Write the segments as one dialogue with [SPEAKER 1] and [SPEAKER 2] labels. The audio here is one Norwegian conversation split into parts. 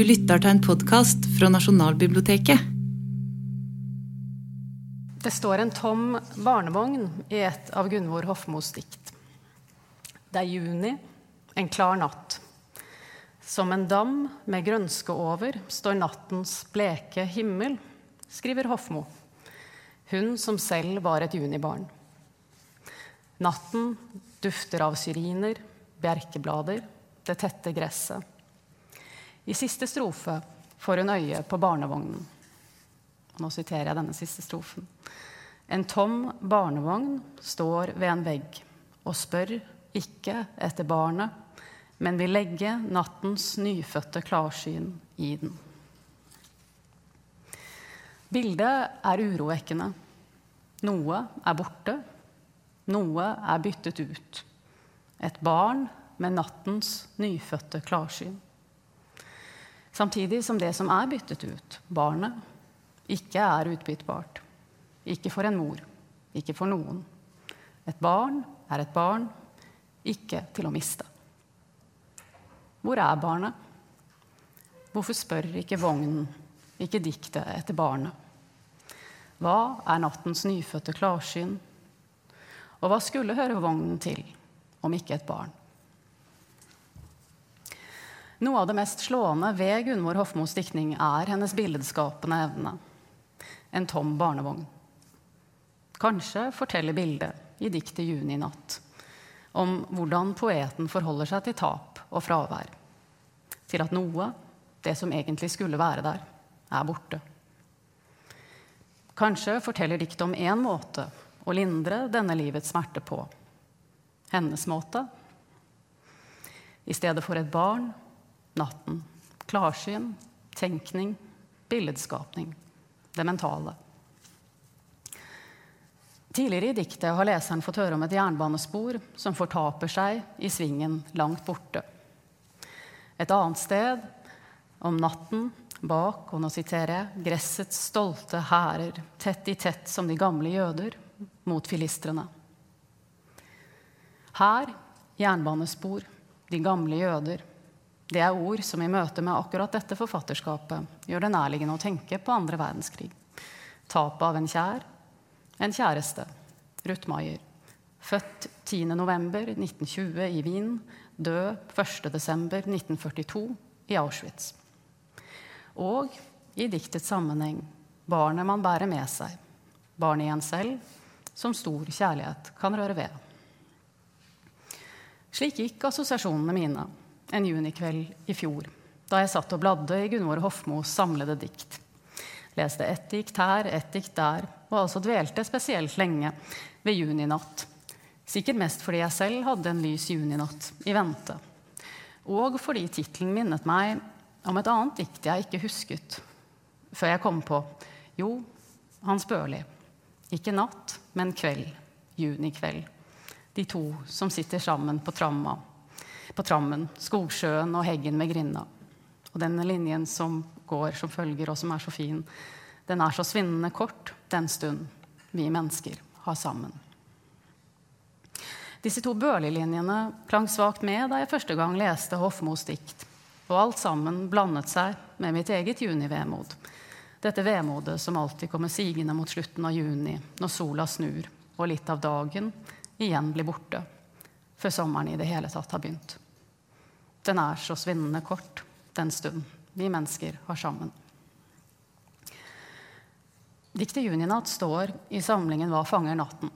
[SPEAKER 1] Du lytter til en podkast fra Nasjonalbiblioteket.
[SPEAKER 2] Det står en tom barnevogn i et av Gunvor Hofmos dikt. Det er juni, en klar natt. Som en dam med grønske over står nattens bleke himmel, skriver Hofmo, hun som selv var et junibarn. Natten dufter av syriner, bjerkeblader, det tette gresset. I siste strofe får hun øye på barnevognen. Nå siterer jeg denne siste strofen. En tom barnevogn står ved en vegg og spør ikke etter barnet, men vil legge nattens nyfødte klarsyn i den. Bildet er urovekkende. Noe er borte, noe er byttet ut. Et barn med nattens nyfødte klarsyn. Samtidig som det som er byttet ut, barnet, ikke er utbyttbart. Ikke for en mor, ikke for noen. Et barn er et barn, ikke til å miste. Hvor er barnet? Hvorfor spør ikke vognen, ikke diktet, etter barnet? Hva er nattens nyfødte klarsyn? Og hva skulle høre vognen til, om ikke et barn? Noe av det mest slående ved Gunvor Hofmos diktning er hennes billedskapende evne. En tom barnevogn. Kanskje forteller bildet i diktet 'Juni natt' om hvordan poeten forholder seg til tap og fravær. Til at noe, det som egentlig skulle være der, er borte. Kanskje forteller diktet om én måte å lindre denne livets smerte på. Hennes måte. I stedet for et barn natten. Klarsyn, tenkning, billedskapning. Det mentale. Tidligere i diktet har leseren fått høre om et jernbanespor som fortaper seg i svingen langt borte. Et annet sted om natten bak, og nå siterer jeg, gressets stolte hærer, tett i tett som de gamle jøder, mot filistrene. Her jernbanespor, de gamle jøder, det er ord som i møte med akkurat dette forfatterskapet gjør det nærliggende å tenke på andre verdenskrig. Tapet av en kjær, en kjæreste, Ruth Maier. Født 10.11.1920 i Wien, død 1.12.1942 i Auschwitz. Og i diktets sammenheng barnet man bærer med seg. Barnet i en selv, som stor kjærlighet kan røre ved. Slik gikk assosiasjonene mine en junikveld i fjor, da jeg satt og bladde i Gunvor Hofmos samlede dikt. Leste ett dikt her, ett dikt der, og altså dvelte spesielt lenge ved juninatt. Sikkert mest fordi jeg selv hadde en lys juninatt i vente. Og fordi tittelen minnet meg om et annet dikt jeg ikke husket, før jeg kom på jo, Hans Børli. Ikke natt, men kveld. Junikveld. De to som sitter sammen på tramma på trammen, Skogsjøen og Heggen med Grinda. Og denne linjen som går, som følger, og som er så fin, den er så svinnende kort den stund vi mennesker har sammen. Disse to Børli-linjene klang svakt med da jeg første gang leste Hofmos dikt. Og alt sammen blandet seg med mitt eget junivemod. Dette vemodet som alltid kommer sigende mot slutten av juni, når sola snur og litt av dagen igjen blir borte før sommeren i det hele tatt har begynt. Den er så svinnende kort, den stund vi mennesker har sammen. Diktet 'Juninatt' står i samlingen 'Hva fanger natten',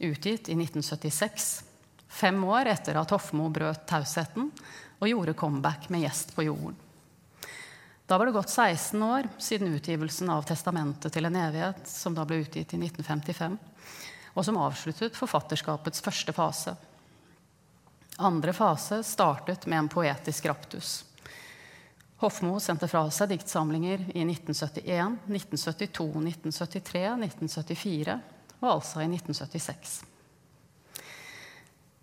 [SPEAKER 2] utgitt i 1976, fem år etter at Hofmo brøt tausheten og gjorde comeback med 'Gjest på jorden'. Da var det gått 16 år siden utgivelsen av 'Testamentet til en evighet', som da ble utgitt i 1955, og som avsluttet forfatterskapets første fase. Andre fase startet med en poetisk raptus. Hofmo sendte fra seg diktsamlinger i 1971, 1972, 1973, 1974 og altså i 1976.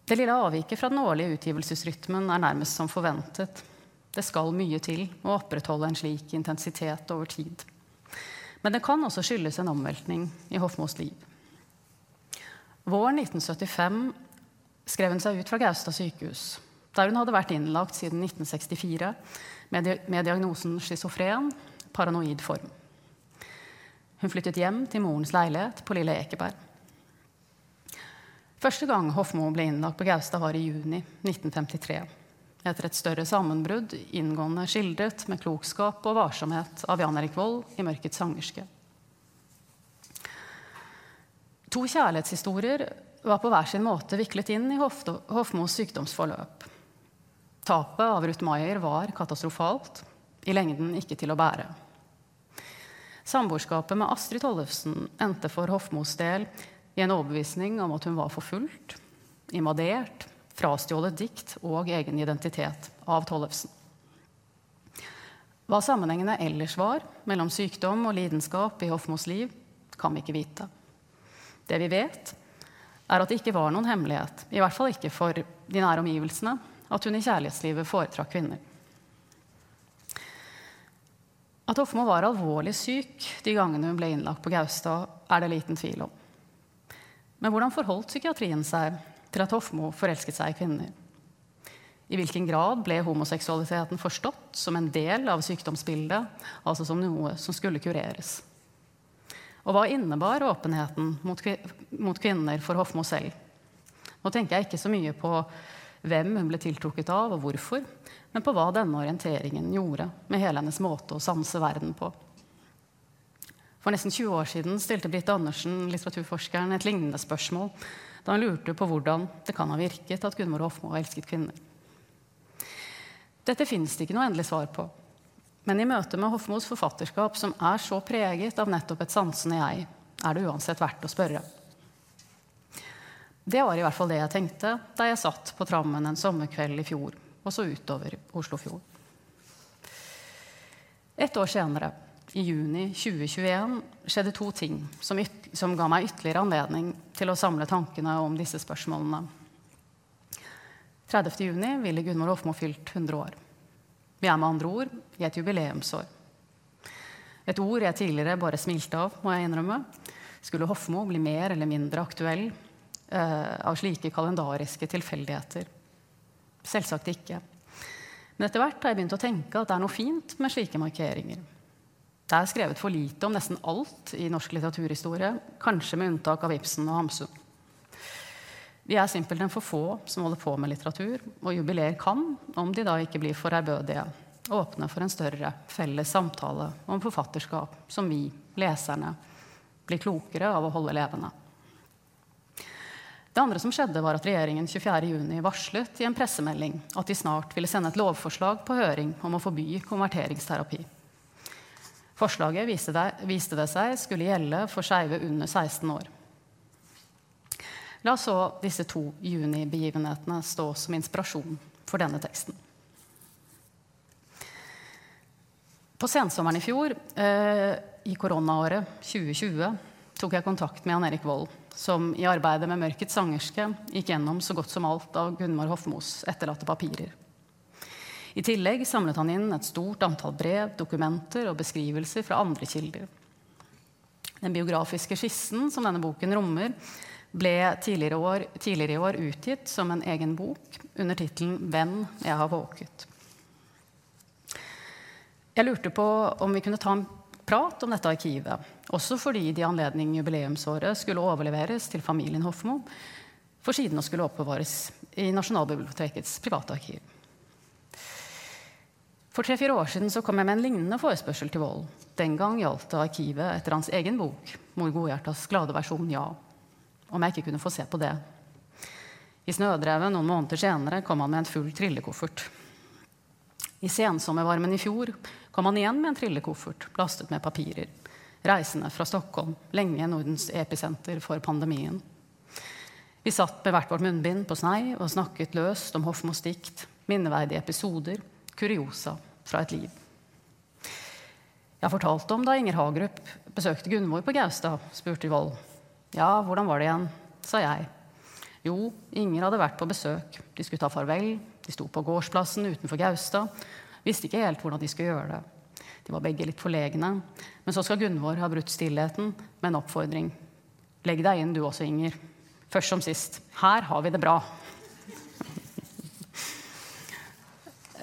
[SPEAKER 2] Det lille avviket fra den årlige utgivelsesrytmen er nærmest som forventet. Det skal mye til å opprettholde en slik intensitet over tid. Men det kan også skyldes en omveltning i Hofmos liv. Våren 1975 skrev hun seg ut fra Gaustad sykehus der hun hadde vært innlagt siden 1964 med, med diagnosen schizofren, paranoid form. Hun flyttet hjem til morens leilighet på Lille Ekeberg. Første gang Hofmo ble innlagt på Gaustad, var i juni 1953. Etter et større sammenbrudd, inngående skildret med klokskap og varsomhet av Jan Erik Vold i 'Mørkets sangerske'. To kjærlighetshistorier var på hver sin måte viklet inn i Hofmos sykdomsforløp. Tapet av Ruth Maier var katastrofalt, i lengden ikke til å bære. Samboerskapet med Astrid Tollefsen endte for Hofmos del i en overbevisning om at hun var forfulgt, invadert, frastjålet dikt og egen identitet av Tollefsen. Hva sammenhengene ellers var mellom sykdom og lidenskap i Hofmos liv, kan vi ikke vite. Det vi vet, er at det ikke var noen hemmelighet, i hvert fall ikke for de nære omgivelsene, at hun i kjærlighetslivet foretrakk kvinner. At Hofmo var alvorlig syk de gangene hun ble innlagt på Gaustad, er det liten tvil om. Men hvordan forholdt psykiatrien seg til at Hofmo forelsket seg i kvinner? I hvilken grad ble homoseksualiteten forstått som en del av sykdomsbildet, altså som noe som skulle kureres? Og hva innebar åpenheten mot kvinner for Hofmo selv? Nå tenker jeg ikke så mye på hvem hun ble tiltrukket av, og hvorfor, men på hva denne orienteringen gjorde med hele hennes måte å sanse verden på. For nesten 20 år siden stilte Britt Andersen, litteraturforskeren, et lignende spørsmål da hun lurte på hvordan det kan ha virket at Gunvor Hofmo elsket kvinner. Dette fins det ikke noe endelig svar på. Men i møte med Hofmos forfatterskap, som er så preget av nettopp et sansende jeg, er det uansett verdt å spørre. Det var i hvert fall det jeg tenkte da jeg satt på trammen en sommerkveld i fjor og så utover Oslofjorden. Et år senere i juni 2021 skjedde to ting som, som, ga meg ytterligere anledning til å samle tankene om disse spørsmålene. 30. juni ville Gunvor Hofmo fylt 100 år. Vi er med andre ord i et jubileumsår. Et ord jeg tidligere bare smilte av, må jeg innrømme. Skulle Hofmo bli mer eller mindre aktuell eh, av slike kalendariske tilfeldigheter? Selvsagt ikke. Men etter hvert har jeg begynt å tenke at det er noe fint med slike markeringer. Det er skrevet for lite om nesten alt i norsk litteraturhistorie, kanskje med unntak av Ibsen og Hamsun. Vi er simpelthen for få som holder på med litteratur, og jubileer kan, om de da ikke blir for ærbødige, åpne for en større felles samtale om forfatterskap som vi, leserne, blir klokere av å holde levende. Det andre som skjedde, var at regjeringen 24.6 varslet i en pressemelding at de snart ville sende et lovforslag på høring om å forby konverteringsterapi. Forslaget viste det, seg skulle gjelde for skeive under 16 år. La så disse to junibegivenhetene stå som inspirasjon for denne teksten. På sensommeren i fjor, eh, i koronaåret 2020, tok jeg kontakt med Jan Erik Vold, som i arbeidet med 'Mørkets sangerske' gikk gjennom så godt som alt av Gunvor Hofmos etterlatte papirer. I tillegg samlet han inn et stort antall brev, dokumenter og beskrivelser fra andre kilder. Den biografiske skissen som denne boken rommer, ble tidligere, år, tidligere i år utgitt som en egen bok under tittelen 'Venn, jeg har våket'. Jeg lurte på om vi kunne ta en prat om dette arkivet, også fordi det i anledning jubileumsåret skulle overleveres til familien Hofmo, for siden å skulle oppbevares i Nasjonalbibliotekets private arkiv. For tre-fire år siden kom jeg med en lignende forespørsel til Vold. Den gang gjaldt det arkivet etter hans egen bok, Mor Godhjertas glade versjon Ja. Om jeg ikke kunne få se på det. I Snødrevet noen måneder senere kom han med en full trillekoffert. I sensommervarmen i fjor kom han igjen med en trillekoffert lastet med papirer. Reisende fra Stockholm, lenge Nordens episenter for pandemien. Vi satt med hvert vårt munnbind på snei og snakket løst om Hofmos dikt, minneverdige episoder kuriosa fra et liv. Jeg fortalte om da Inger Hagerup besøkte Gunvor på Gaustad, spurte Vold. Ja, hvordan var det igjen? sa jeg. Jo, Inger hadde vært på besøk. De skulle ta farvel. De sto på gårdsplassen utenfor Gaustad. Visste ikke helt hvordan de skulle gjøre det. De var begge litt forlegne. Men så skal Gunvor ha brutt stillheten med en oppfordring. Legg deg inn du også, Inger. Først som sist. Her har vi det bra.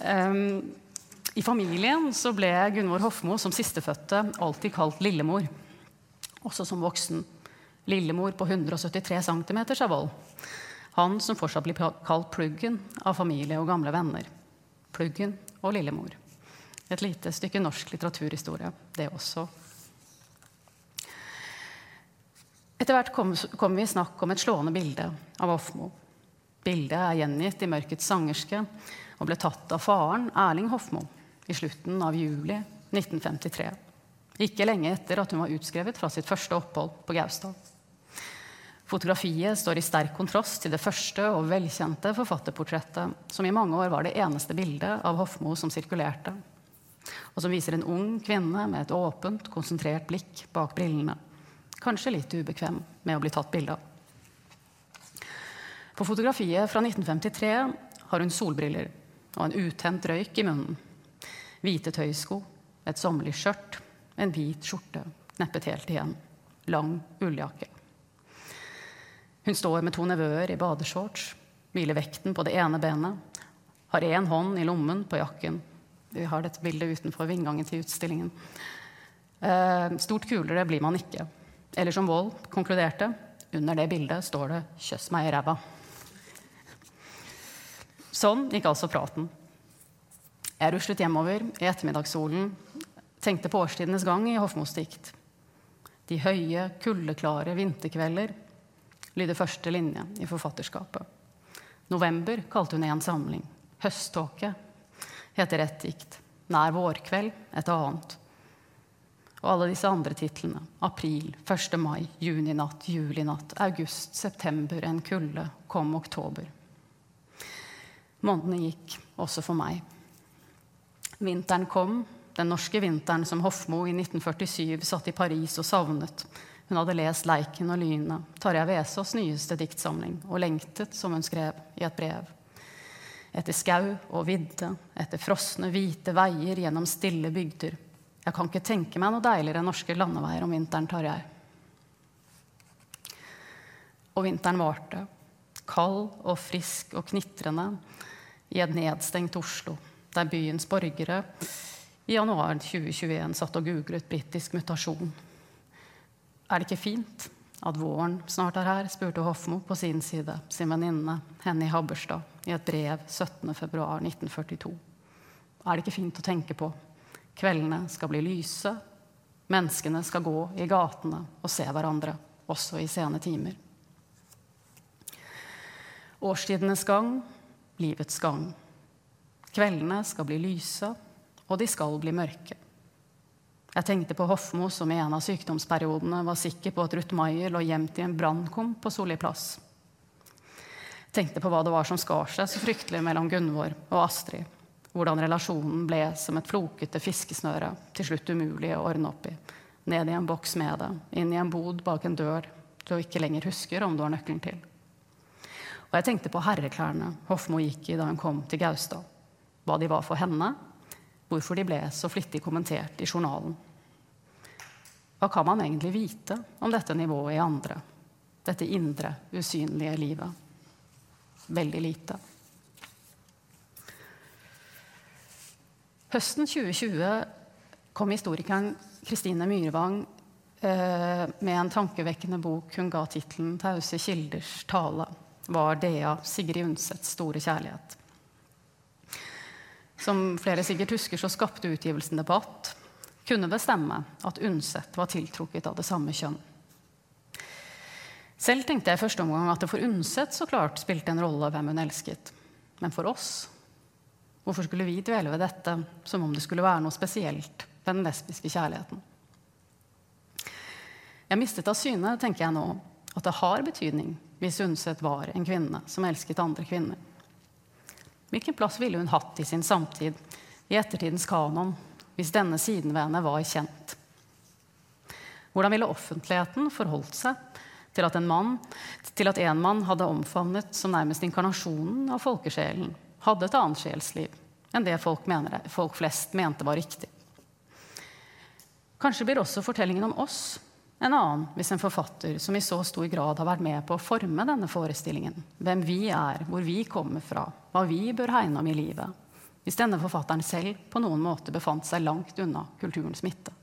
[SPEAKER 2] Um, I familien ble Gunvor Hofmo som sistefødte alltid kalt lillemor, også som voksen. Lillemor på 173 cm av vold. Han som fortsatt blir kalt Pluggen av familie og gamle venner. Pluggen og Lillemor. Et lite stykke norsk litteraturhistorie, det også. Etter hvert kom, kom vi i snakk om et slående bilde av Hofmo. Bildet er gjengitt i 'Mørkets sangerske' og ble tatt av faren, Erling Hofmo, i slutten av juli 1953. Ikke lenge etter at hun var utskrevet fra sitt første opphold på Gaustad. Fotografiet står i sterk kontrast til det første og velkjente forfatterportrettet, som i mange år var det eneste bildet av Hofmo som sirkulerte, og som viser en ung kvinne med et åpent, konsentrert blikk bak brillene kanskje litt ubekvem med å bli tatt bilde av. På fotografiet fra 1953 har hun solbriller og en utent røyk i munnen. Hvite tøysko, et sommerlig skjørt, en hvit skjorte kneppet helt igjen. Lang ulljakke. Hun står med to nevøer i badeshorts, hviler vekten på det ene benet, har én hånd i lommen på jakken. Vi har dette bildet utenfor vingangen til utstillingen. Eh, stort kulere blir man ikke. Eller som Wold konkluderte, under det bildet står det 'kjøss meg i ræva'. Sånn gikk altså praten. Jeg ruslet hjemover i ettermiddagssolen, tenkte på årstidenes gang i Hofmos dikt. De høye, kuldeklare vinterkvelder lyder første linje i forfatterskapet. November kalte hun en samling. Høsttåke heter ett dikt. Nær vårkveld et annet. Og alle disse andre titlene. April, 1. mai, juninatt, julinatt, august, september, en kulde, kom oktober. Månedene gikk, også for meg. Vinteren kom, den norske vinteren som Hofmo i 1947 satt i Paris og savnet. Hun hadde lest 'Leiken og lynet', Tarjei Vesaas nyeste diktsamling, og lengtet, som hun skrev i et brev. Etter skau og vidde, etter frosne, hvite veier gjennom stille bygder jeg kan ikke tenke meg noe deiligere norske landeveier om vinteren, Tarjei. Og vinteren varte, kald og frisk og knitrende i et nedstengt Oslo, der byens borgere i januar 2021 satt og googlet britisk mutasjon. Er det ikke fint at våren snart er her? spurte Hofmo på sin side sin venninne Henny Habberstad i et brev 17.2.1942. Er det ikke fint å tenke på Kveldene skal bli lyse. Menneskene skal gå i gatene og se hverandre, også i sene timer. Årstidenes gang, livets gang. Kveldene skal bli lyse, og de skal bli mørke. Jeg tenkte på Hofmo, som i en av sykdomsperiodene var sikker på at Ruth Maier lå gjemt i en brannkum på Solli plass. Tenkte på hva det var som skar seg så fryktelig mellom Gunvor og Astrid hvordan relasjonen ble som et flokete fiskesnøre, til slutt umulig å ordne opp i. Ned i en boks med det, inn i en bod bak en dør du ikke lenger husker om du har nøkkelen til. Og jeg tenkte på herreklærne Hofmo gikk i da hun kom til Gaustad. Hva de var for henne, hvorfor de ble så flittig kommentert i journalen. Hva kan man egentlig vite om dette nivået i andre? Dette indre, usynlige livet? Veldig lite. Høsten 2020 kom historikeren Kristine Myrvang eh, med en tankevekkende bok hun ga tittelen 'Tause kilders tale'. Var Dea Sigrid Undsets store kjærlighet. Som flere sikkert husker, så skapte utgivelsen debatt. Kunne det stemme at Undset var tiltrukket av det samme kjønn? Selv tenkte jeg i første omgang at det for Undset så klart spilte en rolle hvem hun elsket. Men for oss Hvorfor skulle vi dvele ved dette som om det skulle være noe spesielt ved den lesbiske kjærligheten? Jeg mistet av syne, tenker jeg nå, at det har betydning hvis Undset var en kvinne som elsket andre kvinner. Hvilken plass ville hun hatt i sin samtid, i ettertidens kanon, hvis denne siden ved henne var kjent? Hvordan ville offentligheten forholdt seg til at en mann, til at en mann hadde omfavnet som nærmest inkarnasjonen av folkesjelen hadde et annet sjelsliv enn det folk, mener, folk flest mente var riktig. Kanskje blir også fortellingen om oss en annen hvis en forfatter som i så stor grad har vært med på å forme denne forestillingen, hvem vi er, hvor vi kommer fra, hva vi bør hegne om i livet, hvis denne forfatteren selv på noen måte befant seg langt unna kulturens midte.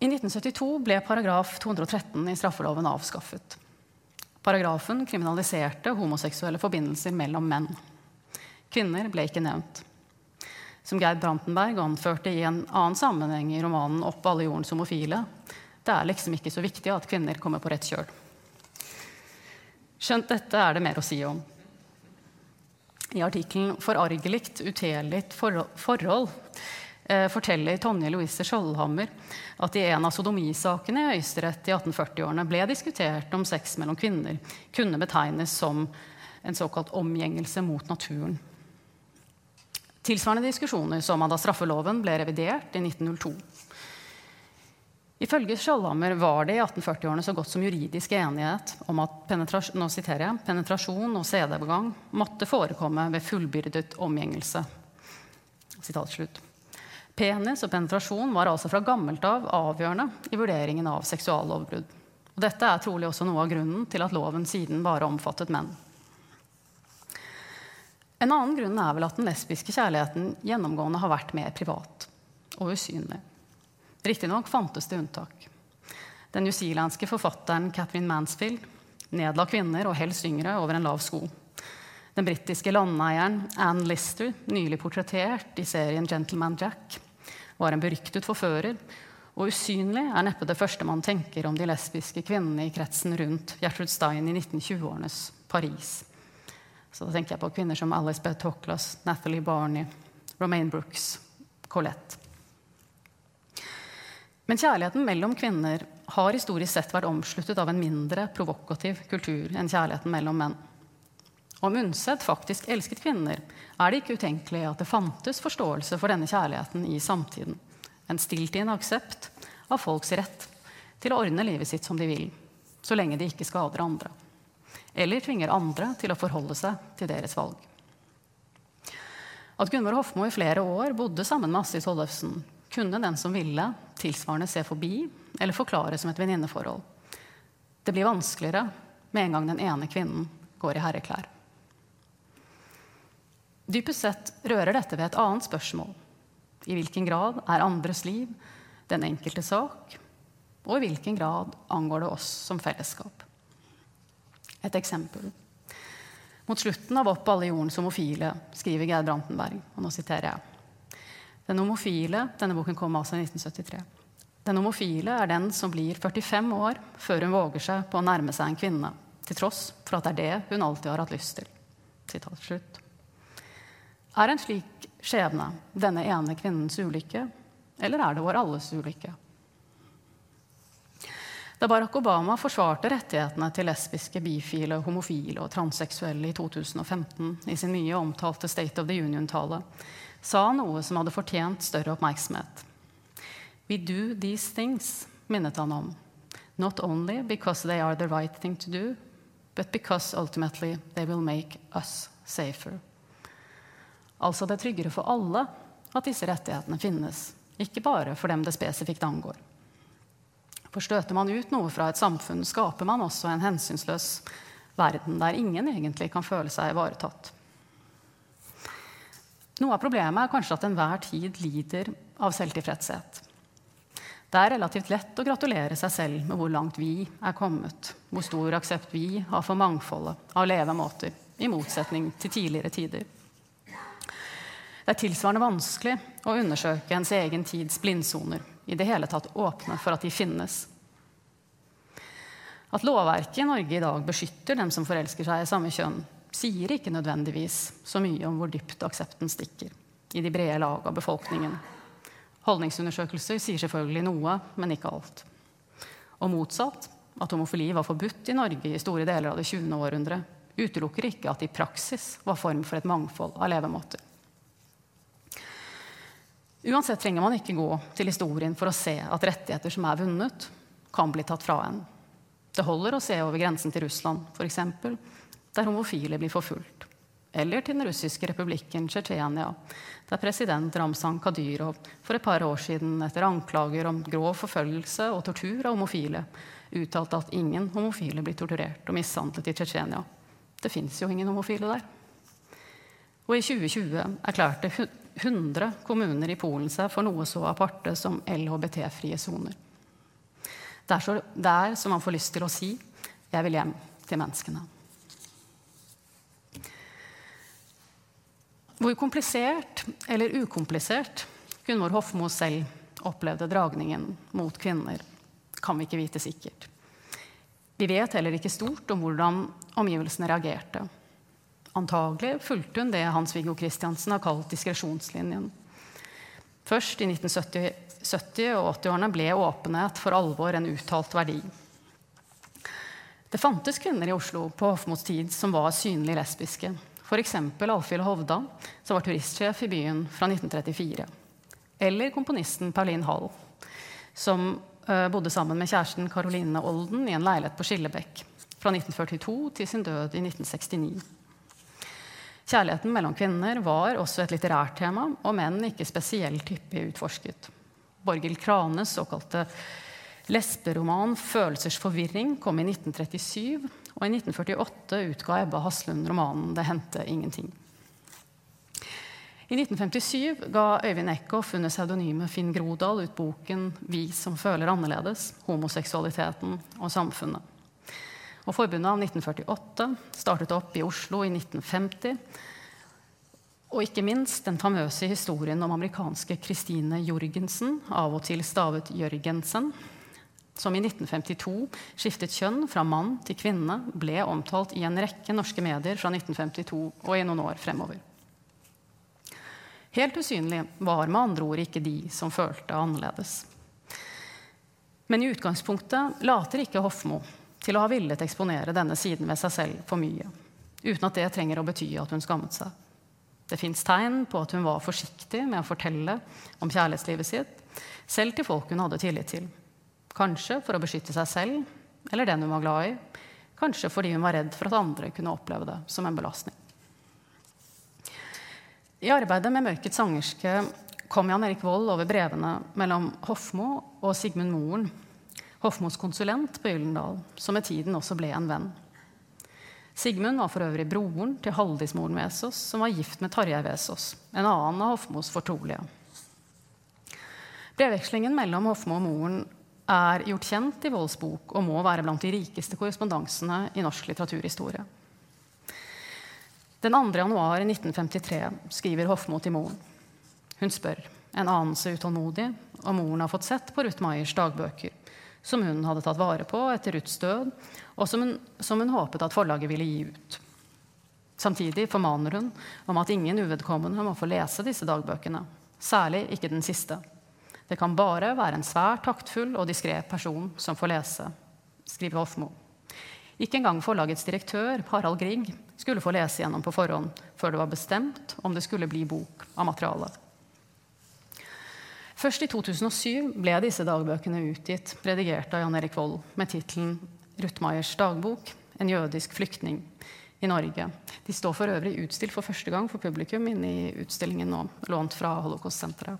[SPEAKER 2] I 1972 ble paragraf 213 i straffeloven avskaffet. Paragrafen kriminaliserte homoseksuelle forbindelser mellom menn. Kvinner ble ikke nevnt. Som Geir Brantenberg anførte i en annen sammenheng i romanen 'Opp alle jordens homofile', det er liksom ikke så viktig at kvinner kommer på rett kjøl. Skjønt dette er det mer å si om. I artikkelen 'Forargelikt utelelig forhold' eh, forteller Tonje Louise Skjoldhammer at i en av sodomisakene i Høyesterett i 1840-årene ble diskutert om sex mellom kvinner kunne betegnes som en såkalt omgjengelse mot naturen. Tilsvarende diskusjoner så man da straffeloven ble revidert i 1902. Ifølge Skjoldhammer var det i 1840-årene så godt som juridisk enighet om at penetrasjon, jeg, penetrasjon og sædeovergang måtte forekomme ved fullbyrdet omgjengelse. Penis og penetrasjon var altså fra gammelt av avgjørende i vurderingen av seksuallovbrudd. Dette er trolig også noe av grunnen til at loven siden bare omfattet menn. En annen grunn er vel at den lesbiske kjærligheten gjennomgående har vært mer privat og usynlig. Riktignok fantes det unntak. Den newzealandske forfatteren Catherine Mansfield nedla kvinner og helst yngre over en lav sko. Den britiske landeieren Anne Lister, nylig portrettert i serien 'Gentleman Jack', var en beryktet forfører, og usynlig er neppe det første man tenker om de lesbiske kvinnene i kretsen rundt Gertrude Stein i 1920-årenes Paris. Så da tenker jeg på kvinner som Alice Toklas, Nathalie Barney, Romaine Brooks, Colette. Men kjærligheten mellom kvinner har historisk sett vært omsluttet av en mindre provokativ kultur enn kjærligheten mellom menn. Om Undset faktisk elsket kvinner, er det ikke utenkelig at det fantes forståelse for denne kjærligheten i samtiden. En stilltiende aksept av folks rett til å ordne livet sitt som de vil, så lenge de ikke skader andre. Eller tvinger andre til å forholde seg til deres valg. At Gunvor Hofmo i flere år bodde sammen med Astrid Tollefsen, kunne den som ville, tilsvarende se forbi eller forklare som et venninneforhold. Det blir vanskeligere med en gang den ene kvinnen går i herreklær. Dypest sett rører dette ved et annet spørsmål. I hvilken grad er andres liv den enkelte sak, og i hvilken grad angår det oss som fellesskap? Et eksempel. Mot slutten av 'Opp alle jordens homofile' skriver Geir Brantenberg, og nå siterer jeg den homofile Denne boken kom altså i 1973. Den homofile er den som blir 45 år før hun våger seg på å nærme seg en kvinne, til tross for at det er det hun alltid har hatt lyst til. Sitat slutt. Er en slik skjebne denne ene kvinnens ulykke, eller er det vår alles ulykke? Da Barack Obama forsvarte rettighetene til lesbiske, bifile, homofile og transseksuelle i 2015 i sin mye omtalte State of the Union-tale, sa han noe som hadde fortjent større oppmerksomhet. We do these things, minnet han om. Not only because they are the right thing to do, but because ultimately they will make us safer. Altså det er tryggere for alle at disse rettighetene finnes, ikke bare for dem det spesifikt angår. For støter man ut noe fra et samfunn, skaper man også en hensynsløs verden der ingen egentlig kan føle seg ivaretatt. Noe av problemet er kanskje at enhver tid lider av selvtilfredshet. Det er relativt lett å gratulere seg selv med hvor langt vi er kommet, hvor stor aksept vi har for mangfoldet av levemåter, i motsetning til tidligere tider. Det er tilsvarende vanskelig å undersøke ens egen tids blindsoner, i det hele tatt åpne for at de finnes. At lovverket i Norge i dag beskytter dem som forelsker seg i samme kjønn, sier ikke nødvendigvis så mye om hvor dypt aksepten stikker i de brede lag av befolkningen. Holdningsundersøkelser sier selvfølgelig noe, men ikke alt. Og motsatt, at homofili var forbudt i Norge i store deler av det 20. århundre, utelukker ikke at det i praksis var form for et mangfold av levemåter. Uansett trenger man ikke gå til historien for å se at rettigheter som er vunnet, kan bli tatt fra en. Det holder å se over grensen til Russland, f.eks., der homofile blir forfulgt. Eller til den russiske republikken Tsjetsjenia, der president Ramzan Kadyrov for et par år siden etter anklager om grov forfølgelse og tortur av homofile uttalte at ingen homofile blir torturert og mishandlet i Tsjetsjenia. Det fins jo ingen homofile der. Og i 2020 erklærte 100 kommuner i Polen seg for noe så aparte som LHBT-frie soner. Det er så der som man får lyst til å si 'jeg vil hjem til menneskene'. Hvor komplisert eller ukomplisert Gunvor Hofmo selv opplevde dragningen mot kvinner, kan vi ikke vite sikkert. Vi vet heller ikke stort om hvordan omgivelsene reagerte. Antagelig fulgte hun det Hans-Viggo Kristiansen har kalt diskresjonslinjen. Først i 1970- og 80-årene ble åpenhet for alvor en uttalt verdi. Det fantes kvinner i Oslo på Hofmos tid som var synlig lesbiske. F.eks. Alfhild Hovda, som var turistsjef i byen fra 1934. Eller komponisten Pauline Hall, som uh, bodde sammen med kjæresten Caroline Olden i en leilighet på Skillebekk fra 1942 til sin død i 1969. Kjærligheten mellom kvinner var også et litterært tema, og menn ikke spesielt hyppig utforsket. Borghild Kranes såkalte lesberoman 'Følelsers forvirring' kom i 1937, og i 1948 utga Ebba Haslund romanen 'Det hendte ingenting'. I 1957 ga Øyvind Eckhoff under pseudonymet Finn Grodal ut boken 'Vi som føler annerledes homoseksualiteten og samfunnet'. Og Forbundet av 1948 startet opp i Oslo i 1950. Og ikke minst den famøse historien om amerikanske Christine Jorgensen, av og til stavet Jørgensen, som i 1952 skiftet kjønn fra mann til kvinne, ble omtalt i en rekke norske medier fra 1952 og i noen år fremover. Helt usynlig var med andre ord ikke de som følte annerledes. Men i utgangspunktet later ikke Hofmo til å ha villet eksponere denne siden ved seg selv for mye, uten at det trenger å bety at hun skammet seg. Det fins tegn på at hun var forsiktig med å fortelle om kjærlighetslivet sitt, selv til folk hun hadde tillit til. Kanskje for å beskytte seg selv eller den hun var glad i. Kanskje fordi hun var redd for at andre kunne oppleve det som en belastning. I arbeidet med 'Mørkets sangerske' kom Jan Erik Vold over brevene mellom Hofmo og Sigmund Moren, Hofmos konsulent på Gyllendal, som med tiden også ble en venn. Sigmund var for øvrig broren til Haldismoren Vesaas, som var gift med Tarjei Vesaas, en annen av Hofmos fortrolige. Brevvekslingen mellom Hofmo og moren er gjort kjent i Volds bok og må være blant de rikeste korrespondansene i norsk litteraturhistorie. Den 2. januar 1953 skriver Hofmo til moren. Hun spør, en anelse utålmodig, om moren har fått sett på Ruth Maiers dagbøker, som hun hadde tatt vare på etter Ruths død, og som hun, som hun håpet at forlaget ville gi ut. Samtidig formaner hun om at ingen uvedkommende må få lese disse dagbøkene, særlig ikke den siste. Det kan bare være en svært taktfull og diskré person som får lese, skriver Hofmo. Ikke engang forlagets direktør, Harald Grieg, skulle få lese gjennom på forhånd før det var bestemt om det skulle bli bok av materialet. Først i 2007 ble disse dagbøkene utgitt, redigert av Jan Erik Vold, med tittelen 'Ruthmeyers dagbok en jødisk flyktning i Norge'. De står for øvrig utstilt for første gang for publikum inne i utstillingen nå, lånt fra Holocaust-senteret.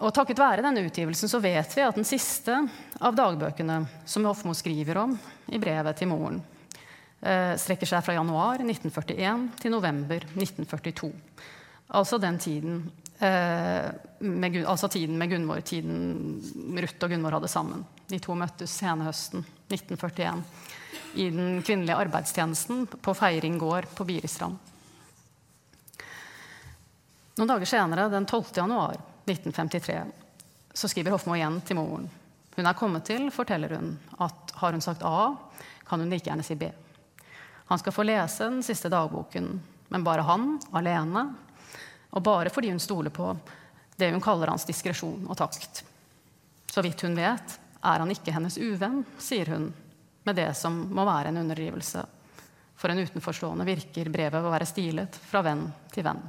[SPEAKER 2] Og takket være denne utgivelsen så vet vi at den siste av dagbøkene som Hofmo skriver om i brevet til moren, eh, strekker seg fra januar 1941 til november 1942. Altså den tiden med, altså tiden med Gunvor, tiden Ruth og Gunvor hadde sammen. De to møttes senhøsten 1941 i den kvinnelige arbeidstjenesten på Feiring gård på Biristrand. Noen dager senere, den 12. januar, 1953 så skriver Hofmo igjen til moren. Hun er kommet til, forteller hun, at har hun sagt A, kan hun like gjerne si B. Han skal få lese den siste dagboken, men bare han, alene, og bare fordi hun stoler på det hun kaller hans diskresjon og takt. Så vidt hun vet, er han ikke hennes uvenn, sier hun, med det som må være en underdrivelse. For en utenforstående virker brevet å være stilet fra venn til venn.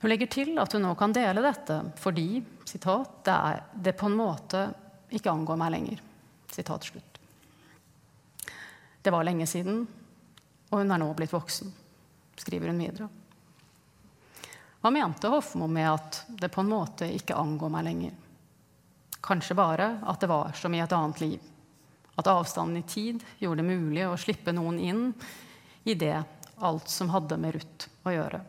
[SPEAKER 2] Hun legger til at hun nå kan dele dette fordi citat, det, er, det på en måte ikke angår meg lenger. Citat slutt. Det var lenge siden, og hun er nå blitt voksen, skriver hun videre. Hva mente Hofmo med at det på en måte ikke angår meg lenger? Kanskje bare at det var som i et annet liv. At avstanden i tid gjorde det mulig å slippe noen inn i det alt som hadde med Ruth å gjøre.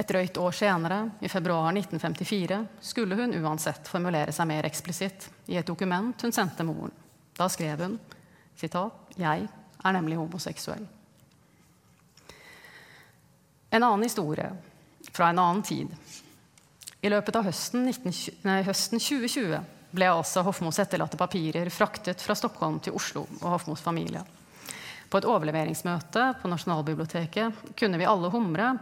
[SPEAKER 2] Et drøyt år senere, i februar 1954, skulle hun uansett formulere seg mer eksplisitt i et dokument hun sendte moren. Da skrev hun sitat, 'Jeg er nemlig homoseksuell'. En annen historie fra en annen tid. I løpet av høsten, 19, nei, høsten 2020 ble altså Hofmos etterlatte papirer fraktet fra Stockholm til Oslo og Hofmos familie. På et overleveringsmøte på Nasjonalbiblioteket kunne vi alle humre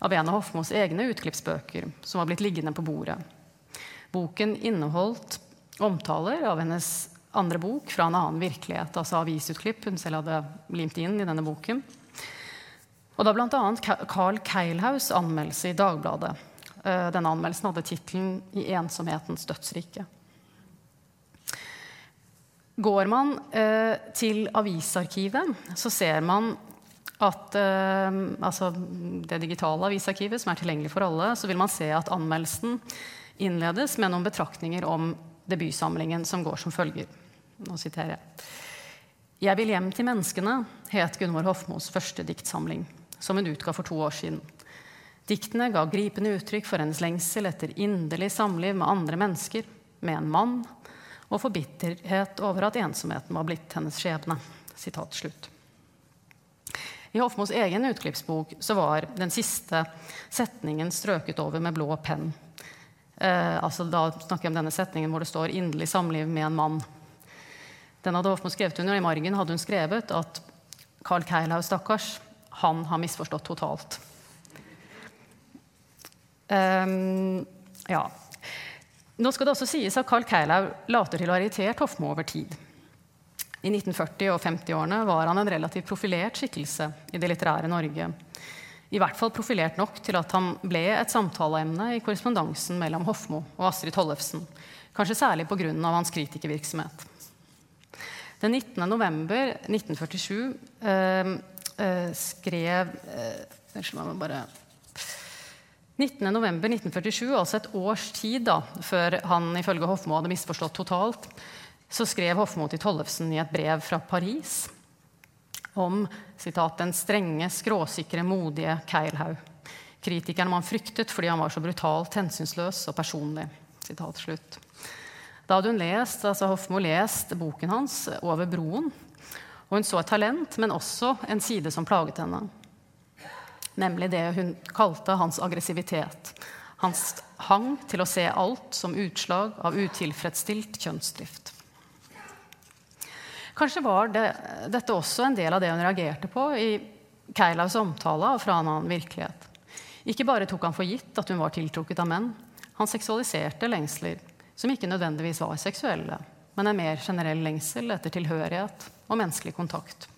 [SPEAKER 2] av en av Hofmos egne utklippsbøker som var blitt liggende på bordet. Boken inneholdt omtaler av hennes andre bok fra en annen virkelighet, altså avisutklipp hun selv hadde limt inn i denne boken. Og da bl.a. Carl Keilhaus anmeldelse i Dagbladet. Eh, denne anmeldelsen hadde tittelen 'I ensomhetens dødsrike'. Går man eh, til avisarkivet, så ser man at eh, altså det digitale avisarkivet, som er tilgjengelig for alle, så vil man se at anmeldelsen innledes med noen betraktninger om debutsamlingen, som går som følger. Nå siterer jeg. Jeg vil hjem til menneskene, het Gunvor Hofmos første diktsamling, som hun utga for to år siden. Diktene ga gripende uttrykk for hennes lengsel etter inderlig samliv med andre mennesker, med en mann, og forbitterhet over at ensomheten var blitt hennes skjebne. Sitat slutt. I Hofmos egen utklippsbok så var den siste setningen strøket over med blå penn. Eh, altså da snakker jeg om denne setningen hvor det står 'inderlig samliv med en mann'. Den hadde Hofmo skrevet under, og i margen hadde hun skrevet at Carl Keilhaug, stakkars, han har misforstått totalt. Um, ja. Nå skal det også sies at Carl Keilau later til å ha irritert Hofmo over tid. I 1940- og 50-årene var han en relativt profilert skikkelse i det litterære Norge. I hvert fall profilert nok til at han ble et samtaleemne i korrespondansen mellom Hofmo og Astrid Tollefsen. Kanskje særlig pga. hans kritikervirksomhet. Den 19. november 1947 øh, øh, skrev må bare 19.11.1947, altså et års tid da, før han ifølge Hofmo hadde misforstått totalt, så skrev Hofmo til Tollefsen i et brev fra Paris om citat, 'den strenge, skråsikre, modige Keilhaug'. Kritikeren man fryktet fordi han var så brutalt hensynsløs og personlig. Citat slutt. Da hadde hun lest, altså Hofmo lest boken hans 'Over broen', og hun så et talent, men også en side som plaget henne nemlig det hun kalte hans aggressivitet. Hans hang til å se alt som utslag av utilfredsstilt kjønnsdrift. Kanskje var det, dette også en del av det hun reagerte på i Keilaus omtale fra en annen virkelighet. Ikke bare tok han for gitt at hun var tiltrukket av menn. Han seksualiserte lengsler som ikke nødvendigvis var seksuelle, men en mer generell lengsel etter tilhørighet og menneskelig kontakt.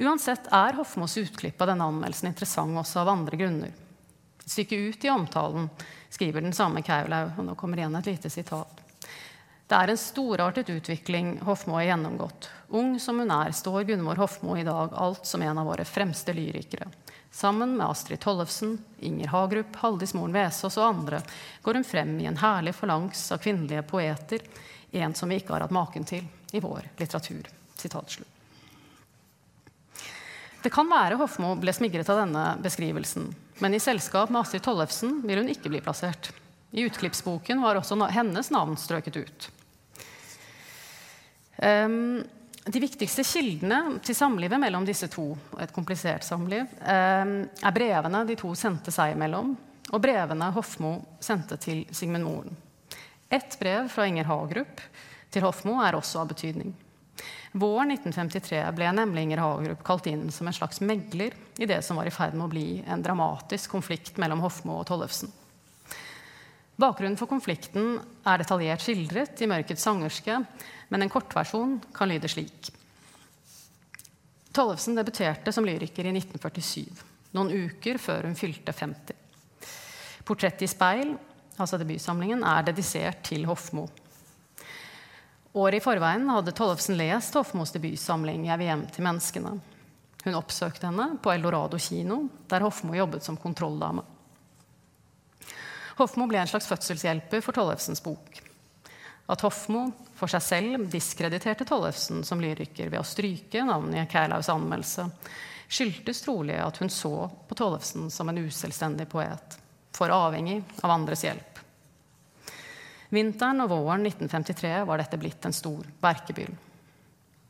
[SPEAKER 2] Uansett er Hofmos utklipp av denne anmeldelsen interessant også av andre grunner. Et ut i omtalen skriver den samme Kaulau, og nå kommer igjen et lite sitat. Det er en storartet utvikling Hofmo har gjennomgått. Ung som hun er, står Gunvor Hofmo i dag alt som en av våre fremste lyrikere. Sammen med Astrid Tollefsen, Inger Hagerup, Haldis Moren Vesaas og andre går hun frem i en herlig forlangs av kvinnelige poeter, en som vi ikke har hatt maken til i vår litteratur. Det kan være Hofmo ble smigret av denne beskrivelsen, men i selskap med Astrid Tollefsen vil hun ikke bli plassert. I utklippsboken var også hennes navn strøket ut. Um, de viktigste kildene til samlivet mellom disse to, et komplisert samliv, um, er brevene de to sendte seg imellom, og brevene Hofmo sendte til Sigmund Moren. Ett brev fra Inger Hagerup til Hofmo er også av betydning. Våren 1953 ble nemlig Inger Hagerup kalt inn som en slags megler i det som var i ferd med å bli en dramatisk konflikt mellom Hofmo og Tollefsen. Bakgrunnen for konflikten er detaljert skildret i 'Mørkets sangerske', men en kortversjon kan lyde slik. Tollefsen debuterte som lyriker i 1947, noen uker før hun fylte 50. 'Portrett i speil', altså debutsamlingen, er dedisert til Hofmo. Året i forveien hadde Tollefsen lest Hofmos debutsamling 'Jeg vil hjem til menneskene'. Hun oppsøkte henne på Eldorado kino, der Hofmo jobbet som kontrolldame. Hofmo ble en slags fødselshjelper for Tollefsens bok. At Hofmo for seg selv diskrediterte Tollefsen som lyriker ved å stryke navnet i Kærlaus anmeldelse, skyldtes trolig at hun så på Tollefsen som en uselvstendig poet, for avhengig av andres hjelp. Vinteren og våren 1953 var dette blitt en stor verkebyll.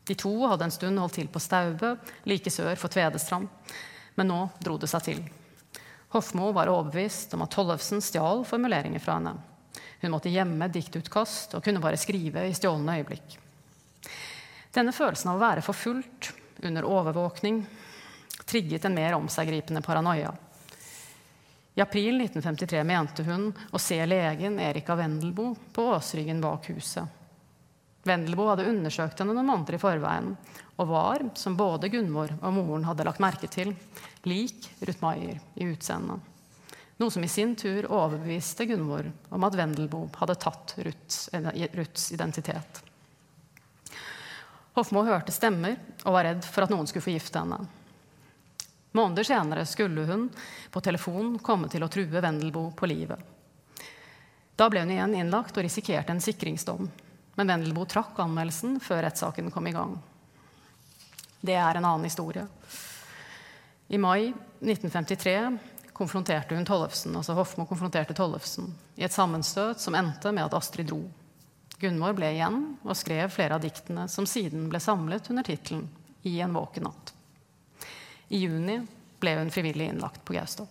[SPEAKER 2] De to hadde en stund holdt til på Staubø, like sør for Tvedestrand, men nå dro det seg til. Hofmo var overbevist om at Tollefsen stjal formuleringer fra henne. Hun måtte gjemme diktutkast og kunne bare skrive i stjålne øyeblikk. Denne følelsen av å være forfulgt, under overvåkning, trigget en mer omseggripende paranoia. I april 1953 mente hun å se legen Erika Wendelboe på åsryggen bak huset. Wendelboe hadde undersøkt henne noen måneder i forveien og var, som både Gunvor og moren hadde lagt merke til, lik Ruth Maier i utseendet. Noe som i sin tur overbeviste Gunvor om at Wendelboe hadde tatt Ruths, Ruths identitet. Hofmo hørte stemmer og var redd for at noen skulle forgifte henne. Måneder senere skulle hun på telefon komme til å true Wendelboe på livet. Da ble hun igjen innlagt og risikerte en sikringsdom. Men Wendelboe trakk anmeldelsen før rettssaken kom i gang. Det er en annen historie. I mai 1953 konfronterte hun Tollefsen, altså Hofmo konfronterte Tollefsen i et sammenstøt som endte med at Astrid dro. Gunvor ble igjen og skrev flere av diktene som siden ble samlet under tittelen 'I en våken natt'. I juni ble hun frivillig innlagt på Gaustad.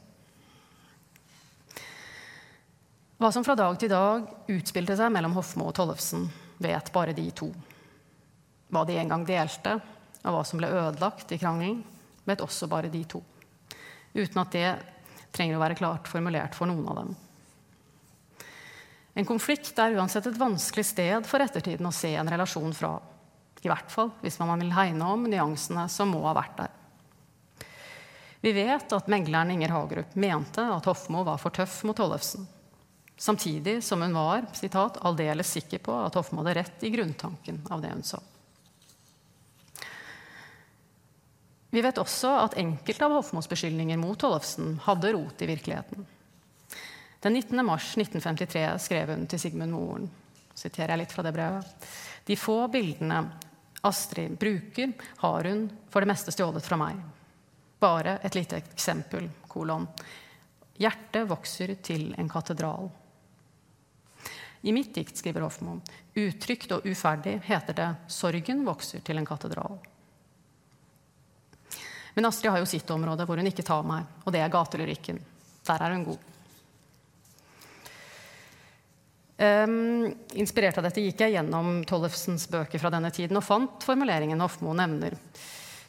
[SPEAKER 2] Hva som fra dag til dag utspilte seg mellom Hofmo og Tollefsen, vet bare de to. Hva de en gang delte, og hva som ble ødelagt i krangelen, vet også bare de to. Uten at det trenger å være klart formulert for noen av dem. En konflikt er uansett et vanskelig sted for ettertiden å se en relasjon fra. I hvert fall hvis man vil hegne om nyansene som må ha vært der. Vi vet at megleren Inger Hagerup mente at Hofmo var for tøff mot Tollefsen. Samtidig som hun var citat, aldeles sikker på at Hofmo hadde rett i grunntanken av det hun sa. Vi vet også at enkelte av Hofmos beskyldninger mot Tollefsen hadde rot i virkeligheten. Den 19. mars 1953 skrev hun til Sigmund Moren, siterer jeg litt fra det brevet. De få bildene Astrid bruker, har hun for det meste stjålet fra meg. Bare et lite eksempel. kolon. Hjertet vokser til en katedral. I mitt dikt, skriver Hofmo, utrygt og uferdig, heter det 'Sorgen vokser til en katedral'. Men Astrid har jo sitt område hvor hun ikke tar meg, og det er gatelyrikken. Der er hun god. Um, inspirert av dette gikk jeg gjennom Tollefsens bøker fra denne tiden og fant formuleringen Hofmo nevner.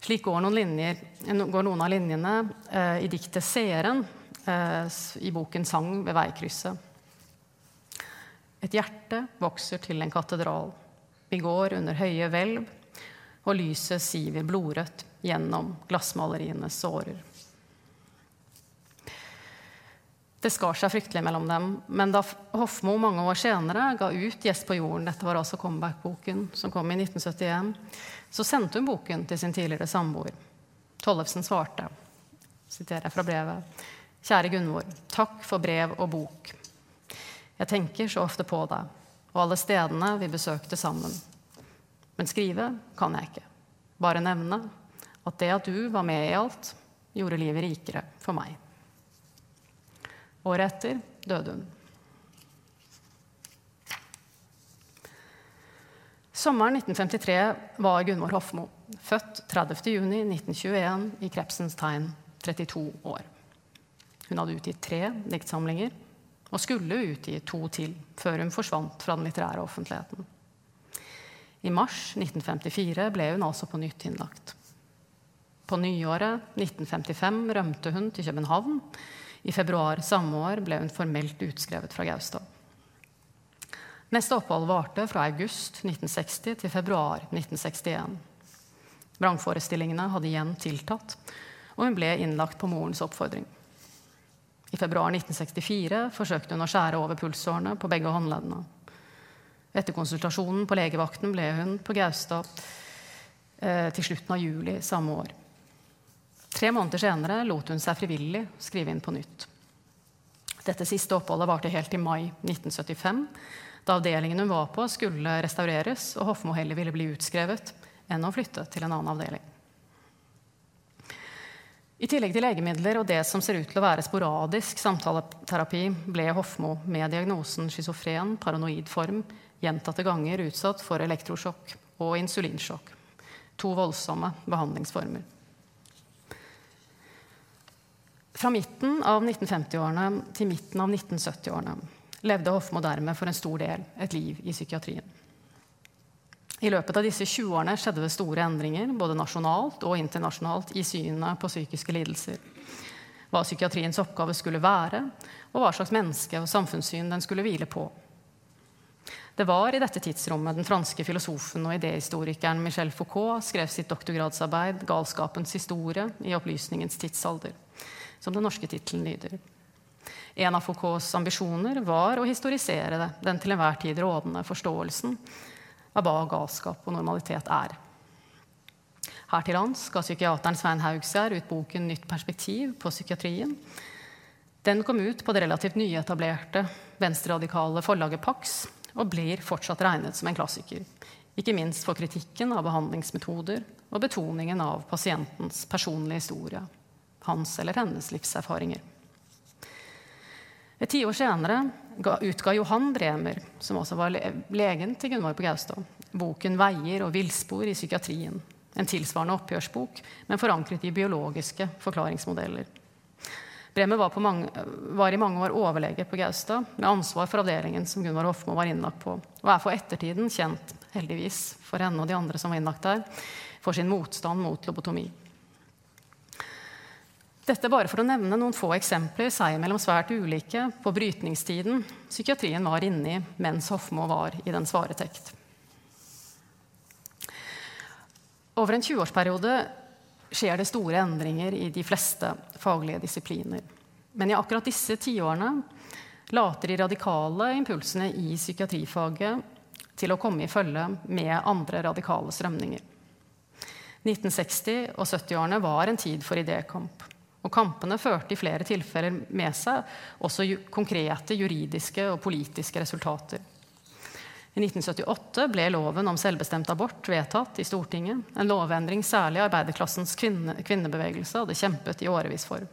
[SPEAKER 2] Slik går noen, linjer, går noen av linjene eh, i diktet 'Seeren' eh, i boken 'Sang ved veikrysset'. Et hjerte vokser til en katedral. Vi går under høye hvelv, og lyset siver blodrødt gjennom glassmalerienes årer. Det skar seg fryktelig mellom dem, men da Hofmo mange år senere ga ut 'Gjest på jorden', dette var altså comeback-boken som kom i 1971, så sendte hun boken til sin tidligere samboer. Tollefsen svarte, siterer fra brevet, Kjære Gunvor, takk for brev og bok. Jeg tenker så ofte på deg og alle stedene vi besøkte sammen. Men skrive kan jeg ikke. Bare nevne at det at du var med i alt, gjorde livet rikere for meg. Året etter døde hun. Sommeren 1953 var Gunvor Hofmo født 30.6.1921 i Krepsens tegn, 32 år. Hun hadde utgitt tre diktsamlinger og skulle utgi to til før hun forsvant fra den litterære offentligheten. I mars 1954 ble hun altså på nytt innlagt. På nyåret 1955 rømte hun til København. I februar samme år ble hun formelt utskrevet fra Gaustad. Neste opphold varte fra august 1960 til februar 1961. Vrangforestillingene hadde igjen tiltatt, og hun ble innlagt på morens oppfordring. I februar 1964 forsøkte hun å skjære over pulsårene på begge håndleddene. Etter konsultasjonen på legevakten ble hun på Gaustad eh, til slutten av juli samme år. Tre måneder senere lot hun seg frivillig skrive inn på nytt. Dette siste oppholdet varte helt til mai 1975, da avdelingen hun var på, skulle restaureres, og Hofmo heller ville bli utskrevet enn å flytte til en annen avdeling. I tillegg til legemidler og det som ser ut til å være sporadisk samtaleterapi, ble Hofmo med diagnosen schizofren paranoid form gjentatte ganger utsatt for elektrosjokk og insulinsjokk. To voldsomme behandlingsformer. Fra midten av 1950-årene til midten av 1970-årene levde Hofmo dermed for en stor del et liv i psykiatrien. I løpet av disse 20 årene skjedde det store endringer både nasjonalt og internasjonalt i synet på psykiske lidelser. Hva psykiatriens oppgave skulle være, og hva slags menneske- og samfunnssyn den skulle hvile på. Det var i dette tidsrommet den franske filosofen og idéhistorikeren Michel Foucault skrev sitt doktorgradsarbeid 'Galskapens historie i opplysningens tidsalder', som den norske tittelen lyder. En av Foucaults ambisjoner var å historisere den til enhver tid rådende forståelsen av hva galskap og normalitet er. Her til lands ga psykiateren Svein Haugsgjerd ut boken 'Nytt perspektiv på psykiatrien'. Den kom ut på det relativt nyetablerte venstreradikale forlaget Pax og blir fortsatt regnet som en klassiker. Ikke minst for kritikken av behandlingsmetoder og betoningen av pasientens personlige historie. Hans eller hennes livserfaringer. Et tiår senere utga Johan Bremer, som også var legen til Gunvor på Gaustad, boken 'Veier og villspor i psykiatrien'. En tilsvarende oppgjørsbok, men forankret i biologiske forklaringsmodeller. Bremer var, mange, var, i mange år overlege på Gaustad, med ansvar for avdelingen som Gunvor Hofmo var innlagt på, og er for ettertiden kjent, heldigvis for henne og de andre som var innlagt der, for sin motstand mot lobotomi. Dette bare for å nevne noen få eksempler seg mellom svært ulike på brytningstiden psykiatrien var inne i mens Hofmo var i dens varetekt. Over en 20-årsperiode skjer det store endringer i de fleste faglige disipliner. Men i akkurat disse tiårene later de radikale impulsene i psykiatrifaget til å komme i følge med andre radikale strømninger. 1960- og 70-årene var en tid for idékamp. Og kampene førte i flere tilfeller med seg også konkrete juridiske og politiske resultater. I 1978 ble loven om selvbestemt abort vedtatt i Stortinget. En lovendring særlig arbeiderklassens kvinne, kvinnebevegelse hadde kjempet i årevis for.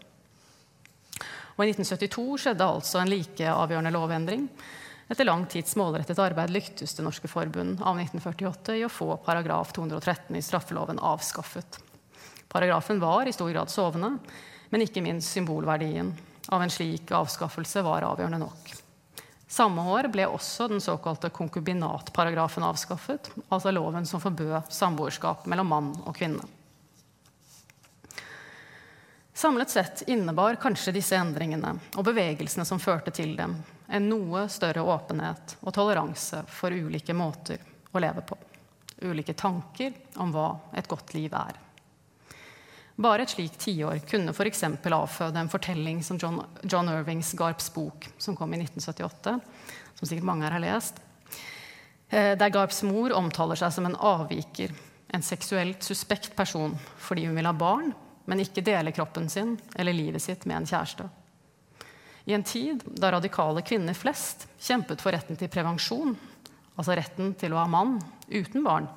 [SPEAKER 2] Og I 1972 skjedde altså en like avgjørende lovendring. Etter lang tids målrettet arbeid lyktes Det norske forbund av 1948 i å få paragraf 213 i straffeloven avskaffet. Paragrafen var i stor grad sovende, men ikke minst symbolverdien av en slik avskaffelse var avgjørende nok. Samme år ble også den såkalte konkubinatparagrafen avskaffet, altså loven som forbød samboerskap mellom mann og kvinne. Samlet sett innebar kanskje disse endringene og bevegelsene som førte til dem, en noe større åpenhet og toleranse for ulike måter å leve på. Ulike tanker om hva et godt liv er. Bare et slikt tiår kunne f.eks. avføde en fortelling som John, John Irvings Garps bok, som kom i 1978, som sikkert mange her har lest. Eh, der Garps mor omtaler seg som en avviker, en seksuelt suspekt person fordi hun vil ha barn, men ikke dele kroppen sin eller livet sitt med en kjæreste. I en tid da radikale kvinner flest kjempet for retten til prevensjon, altså retten til å ha mann uten barn,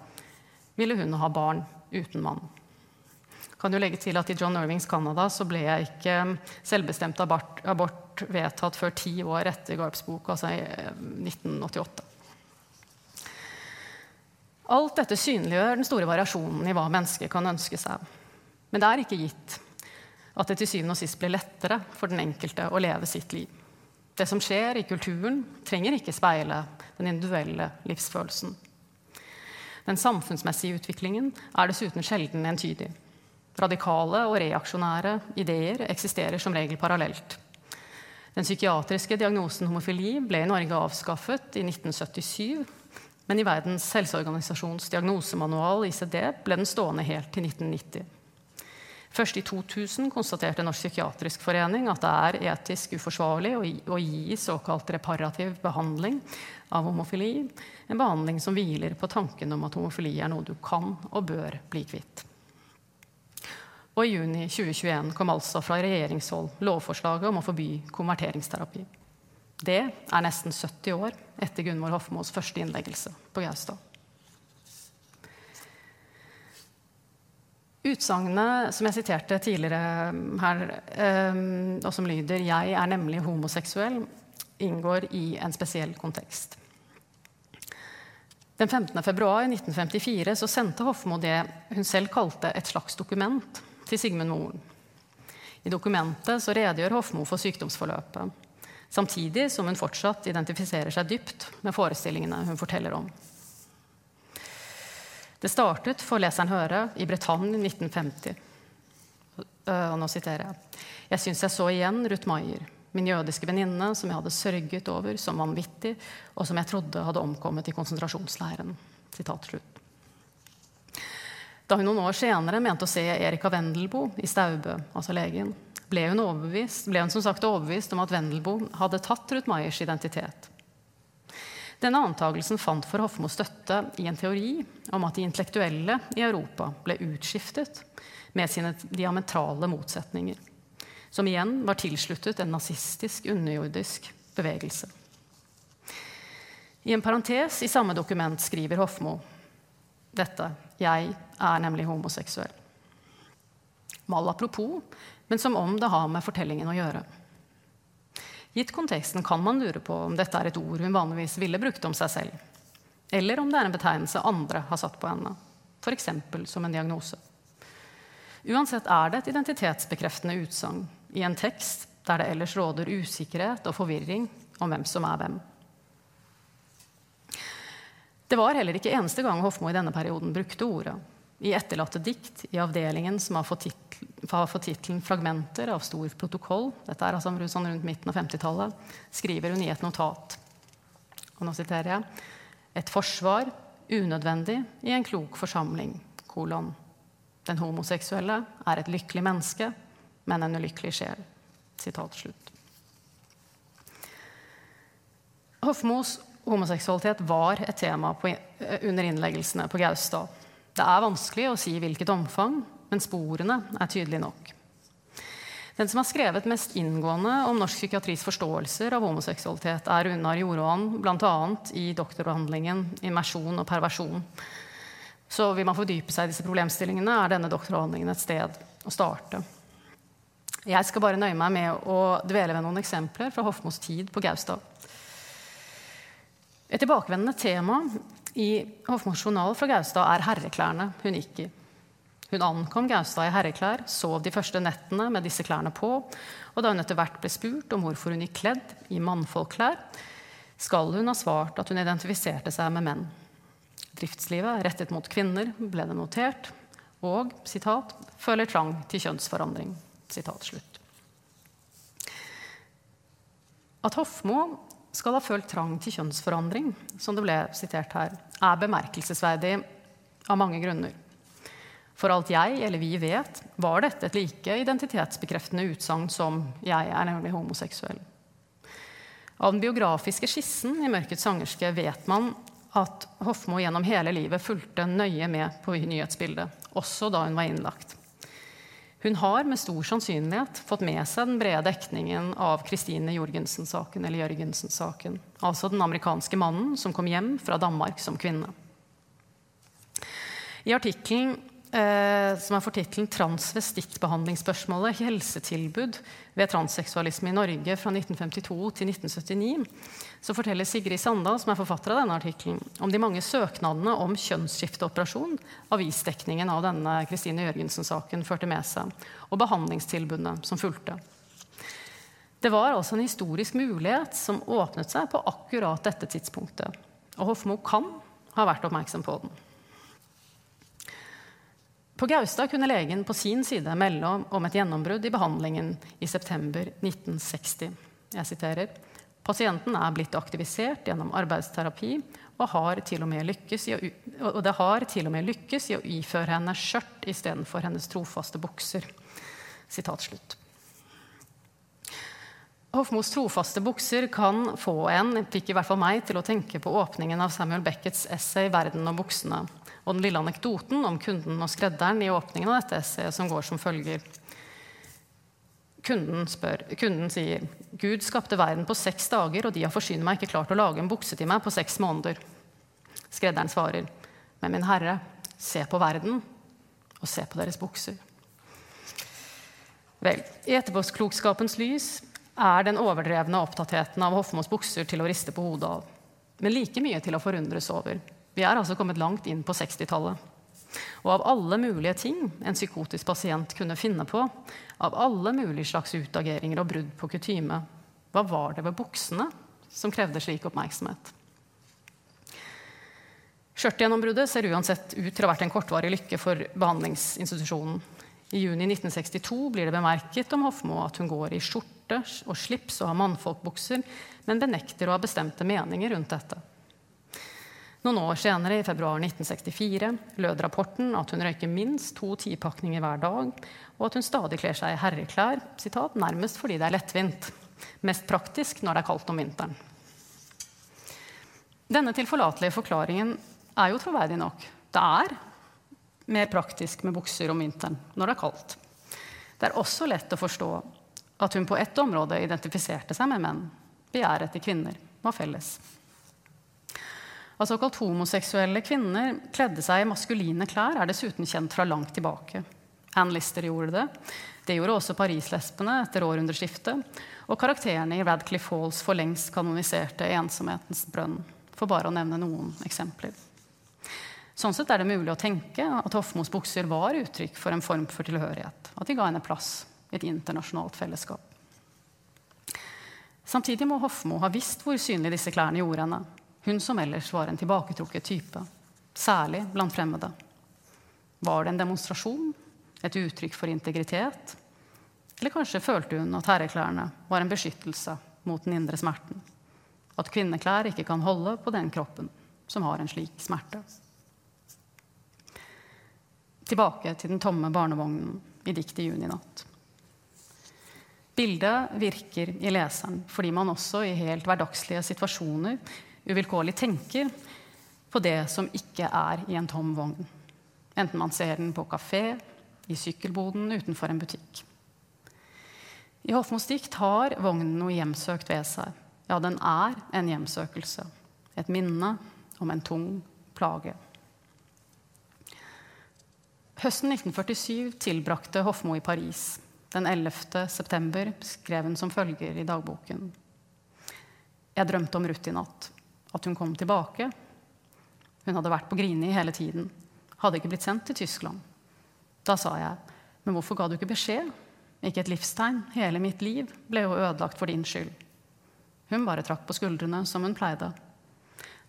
[SPEAKER 2] ville hun ha barn uten mann kan jo legge til at I John Irvings Canada så ble jeg ikke selvbestemt abort, abort vedtatt før ti år etter Garps bok, altså i 1988. Eh, Alt dette synliggjør den store variasjonen i hva mennesker kan ønske seg. Men det er ikke gitt at det til syvende og sist blir lettere for den enkelte å leve sitt liv. Det som skjer i kulturen, trenger ikke speile den individuelle livsfølelsen. Den samfunnsmessige utviklingen er dessuten sjelden entydig. Radikale og reaksjonære ideer eksisterer som regel parallelt. Den psykiatriske diagnosen homofili ble i Norge avskaffet i 1977, men i Verdens helseorganisasjons diagnosemanual ICD ble den stående helt til 1990. Først i 2000 konstaterte Norsk psykiatrisk forening at det er etisk uforsvarlig å gi såkalt reparativ behandling av homofili, en behandling som hviler på tanken om at homofili er noe du kan og bør bli kvitt. Og i juni 2021 kom altså fra regjeringshold lovforslaget om å forby konverteringsterapi. Det er nesten 70 år etter Gunvor Hofmos første innleggelse på Gaustad. Utsagnet som jeg siterte tidligere her, eh, og som lyder 'Jeg er nemlig homoseksuell', inngår i en spesiell kontekst. Den 15. februar 1954 sendte Hofmo det hun selv kalte et slags dokument til Sigmund Moren. I dokumentet så redegjør Hofmo for sykdomsforløpet, samtidig som hun fortsatt identifiserer seg dypt med forestillingene hun forteller om. Det startet, får leseren høre, i Bretagne i 1950. Og nå siterer jeg. Jeg syns jeg så igjen Ruth Maier, min jødiske venninne som jeg hadde sørget over som vanvittig, og som jeg trodde hadde omkommet i konsentrasjonsleiren. Sitat slutt. Da hun noen år senere mente å se Erika Wendelboe i Staubø, altså legen, ble hun, ble hun som sagt overbevist om at Wendelboe hadde tatt Ruth Meyers identitet. Denne antagelsen fant for Hofmo støtte i en teori om at de intellektuelle i Europa ble utskiftet med sine diametrale motsetninger som igjen var tilsluttet en nazistisk, underjordisk bevegelse. I en parentes i samme dokument skriver Hofmo dette Jeg er nemlig homoseksuell. Mal apropos, men som om det har med fortellingen å gjøre. Gitt konteksten kan man lure på om dette er et ord hun vanligvis ville brukt om seg selv, eller om det er en betegnelse andre har satt på henne, f.eks. som en diagnose. Uansett er det et identitetsbekreftende utsagn i en tekst der det ellers råder usikkerhet og forvirring om hvem som er hvem. Det var heller ikke eneste gang Hofmo i denne perioden brukte ordet. I etterlatte dikt i avdelingen som har fått tittelen 'Fragmenter av stor protokoll', dette er altså sånn rundt midten av 50-tallet, skriver hun i et notat. Og nå siterer jeg Et forsvar unødvendig i en klok forsamling. kolon. Den homoseksuelle er et lykkelig menneske men en ulykkelig sjel. Sitat slutt. Hofmos homoseksualitet var et tema på, under innleggelsene på Gaustad. Det er vanskelig å si hvilket omfang, men sporene er tydelige nok. Den som har skrevet mest inngående om norsk psykiatris forståelser av homoseksualitet, er Runar Joroan, bl.a. i doktoravhandlingen 'Immersjon og perversjon'. Så vil man fordype seg i disse problemstillingene, er denne doktoravhandlingen et sted å starte. Jeg skal bare nøye meg med å dvele ved noen eksempler fra Hofmos tid på Gaustad. Et tilbakevendende tema i Hofmos journal fra Gaustad er herreklærne hun gikk i. Hun ankom Gaustad i herreklær, sov de første nettene med disse klærne på, og da hun etter hvert ble spurt om hvorfor hun gikk kledd i mannfolkklær, skal hun ha svart at hun identifiserte seg med menn. Driftslivet rettet mot kvinner, ble det notert, og citat, føler trang til kjønnsforandring. Sitat slutt. At Hofmo skal ha følt trang til kjønnsforandring, som det ble sitert her, er bemerkelsesverdig av mange grunner. For alt jeg eller vi vet, var dette et like identitetsbekreftende utsagn som 'jeg er nemlig homoseksuell'. Av den biografiske skissen i 'Mørkets sangerske' vet man at Hofmo gjennom hele livet fulgte nøye med på nyhetsbildet, også da hun var innlagt. Hun har med stor sannsynlighet fått med seg den brede dekningen av Kristine Jorgensen-saken, eller Jørgensen-saken. Altså den amerikanske mannen som kom hjem fra Danmark som kvinne. I artikkelen som er for tittelen 'Transvestittbehandlingsspørsmålet helsetilbud ved transseksualisme i Norge fra 1952 til 1979', så forteller Sigrid Sandal, som er forfatter av denne artikkelen, om de mange søknadene om kjønnsskifteoperasjon avisdekningen av denne Kristine Jørgensen-saken førte med seg, og behandlingstilbudene som fulgte. Det var altså en historisk mulighet som åpnet seg på akkurat dette tidspunktet. Og Hofmo kan ha vært oppmerksom på den. På Gaustad kunne legen på sin side melde om et gjennombrudd i behandlingen i september 1960. Jeg siterer Pasienten er blitt aktivisert gjennom arbeidsterapi og, har til og, med lykkes i å, og det har til og med lykkes i å iføre henne skjørt istedenfor hennes trofaste bukser. Sitat slutt. Hofmos trofaste bukser kan få en, fikk i hvert fall meg, til å tenke på åpningen av Samuel Beckets essay 'Verden og buksene' og den lille anekdoten om kunden og skredderen i åpningen av dette essayet, som går som følger. Kunden, spør, kunden sier Gud skapte verden på seks dager, og de har forsynet meg ikke klart å lage en bukse til meg på seks måneder. Skredderen svarer, men min herre, se på verden, og se på deres bukser. Vel, i etterpåklokskapens lys er den overdrevne opptattheten av Hofmos bukser til å riste på hodet av. Men like mye til å forundres over. Vi er altså kommet langt inn på 60-tallet. Og av alle mulige ting en psykotisk pasient kunne finne på, av alle mulige slags utageringer og brudd på kutyme, hva var det ved buksene som krevde slik oppmerksomhet? Skjørtgjennombruddet ser uansett ut til å ha vært en kortvarig lykke for behandlingsinstitusjonen. I juni 1962 blir det bemerket om Hofmo at hun går i skjorte og slips og har mannfolkbukser, men benekter å ha bestemte meninger rundt dette. Noen år senere, i februar 1964, lød rapporten at hun røyker minst to tipakninger hver dag, og at hun stadig kler seg i herreklær, citat, nærmest fordi det er lettvint. Mest praktisk når det er kaldt om vinteren. Denne tilforlatelige forklaringen er jo troverdig nok. Det er mer praktisk med bukser om vinteren når det er kaldt. Det er også lett å forstå at hun på ett område identifiserte seg med menn. Begjæret etter kvinner var felles. At såkalt homoseksuelle kvinner kledde seg i maskuline klær, er dessuten kjent fra langt tilbake. Anne Lister gjorde det. Det gjorde også parislesbene etter århundreskiftet. Og karakterene i Radcliffe Halls for lengst kanoniserte ensomhetens brønn. For bare å nevne noen eksempler. Sånn sett er det mulig å tenke at Hofmos bukser var uttrykk for en form for tilhørighet. At de ga henne plass i et internasjonalt fellesskap. Samtidig må Hofmo ha visst hvor synlig disse klærne gjorde henne. Hun som ellers var en tilbaketrukket type, særlig blant fremmede. Var det en demonstrasjon? Et uttrykk for integritet? Eller kanskje følte hun at herreklærne var en beskyttelse mot den indre smerten? At kvinneklær ikke kan holde på den kroppen som har en slik smerte? Tilbake til den tomme barnevognen i diktet 'Juninatt'. Bildet virker i leseren fordi man også i helt hverdagslige situasjoner uvilkårlig tenker på det som ikke er i en tom vogn. Enten man ser den på kafé, i sykkelboden, utenfor en butikk. I Hofmos dikt har vognen noe hjemsøkt ved seg. Ja, den er en hjemsøkelse. Et minne om en tung plage. Høsten 1947 tilbrakte Hofmo i Paris. Den 11. september skrev hun som følger i dagboken. Jeg drømte om Ruth i natt at hun kom tilbake. Hun hadde vært på Grini hele tiden. Hadde ikke blitt sendt til Tyskland. Da sa jeg, men hvorfor ga du ikke beskjed? Ikke et livstegn. Hele mitt liv ble jo ødelagt for din skyld. Hun bare trakk på skuldrene som hun pleide.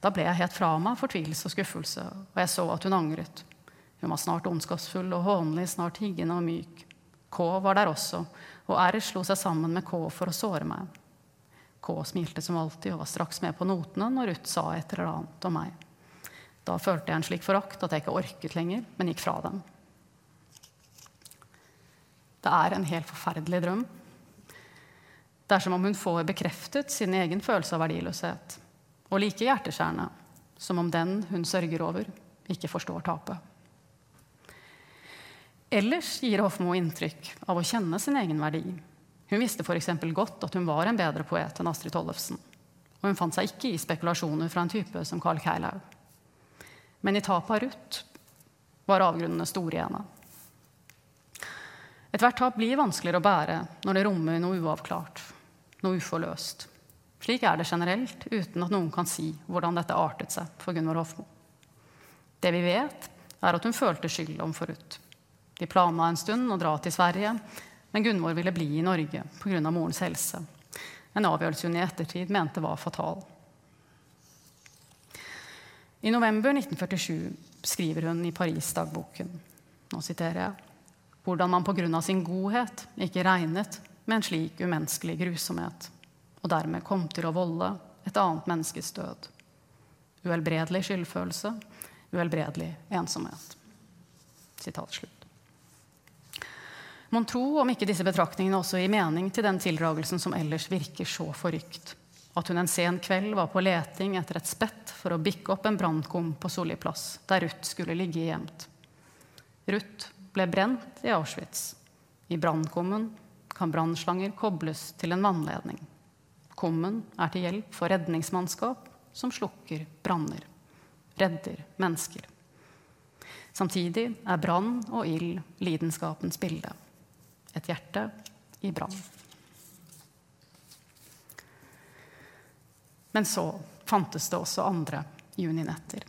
[SPEAKER 2] Da ble jeg helt fra meg fortvilelse og skuffelse, og jeg så at hun angret. Hun var snart ondskapsfull og hånlig, snart higgende og myk. K var der også, og R slo seg sammen med K for å såre meg. K smilte som alltid og var straks med på notene når Ruth sa et eller annet om meg. Da følte jeg en slik forakt at jeg ikke orket lenger, men gikk fra dem. Det er en helt forferdelig drøm. Det er som om hun får bekreftet sin egen følelse av verdiløshet. Og like hjerteskjærende som om den hun sørger over, ikke forstår tapet. Ellers gir Hofmo inntrykk av å kjenne sin egen verdi hun visste f.eks. godt at hun var en bedre poet enn Astrid Tollefsen. Og hun fant seg ikke i spekulasjoner fra en type som Carl Keilaug. Men i tapet av Ruth var avgrunnene store i henne. Ethvert tap blir vanskeligere å bære når det rommer noe uavklart, noe uforløst. Slik er det generelt, uten at noen kan si hvordan dette artet seg for Gunvor Hofmo. Det vi vet, er at hun følte skyld overfor Ruth. De planla en stund å dra til Sverige, men Gunvor ville bli i Norge pga. morens helse. En avgjørelse hun i ettertid mente var fatal. I november 1947 skriver hun i Paris-dagboken nå siterer jeg, hvordan man pga. sin godhet ikke regnet med en slik umenneskelig grusomhet, og dermed kom til å volde et annet menneskes død. Uhelbredelig skyldfølelse, uhelbredelig ensomhet. Sitat slutt. Mon tro om ikke disse betraktningene også gir mening til den tildragelsen som ellers virker så forrykt. At hun en sen kveld var på leting etter et spett for å bikke opp en brannkum på Solli plass, der Ruth skulle ligge gjemt. Ruth ble brent i Auschwitz. I brannkummen kan brannslanger kobles til en vannledning. Kummen er til hjelp for redningsmannskap som slukker branner, redder mennesker. Samtidig er brann og ild lidenskapens bilde. Et hjerte i brann. Men så fantes det også andre juninetter.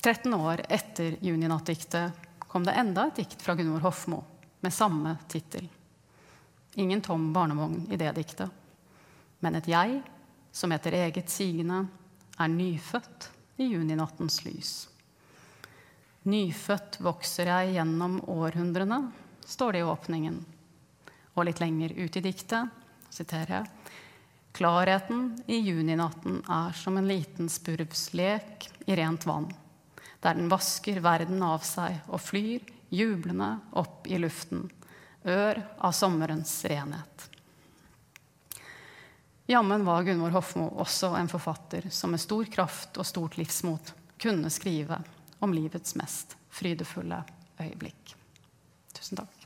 [SPEAKER 2] 13 år etter juninattdiktet kom det enda et dikt fra Gunvor Hofmo med samme tittel. Ingen tom barnevogn i det diktet, men et jeg som etter eget sigende er nyfødt i juninattens lys. Nyfødt vokser jeg gjennom århundrene, står det i åpningen. Og litt lenger ut i diktet siterer jeg Klarheten i juninatten er som en liten spurvslek i rent vann, der den vasker verden av seg og flyr jublende opp i luften, ør av sommerens renhet. Jammen var Gunvor Hofmo også en forfatter som med stor kraft og stort livsmot kunne skrive om livets mest frydefulle øyeblikk. Tusen takk.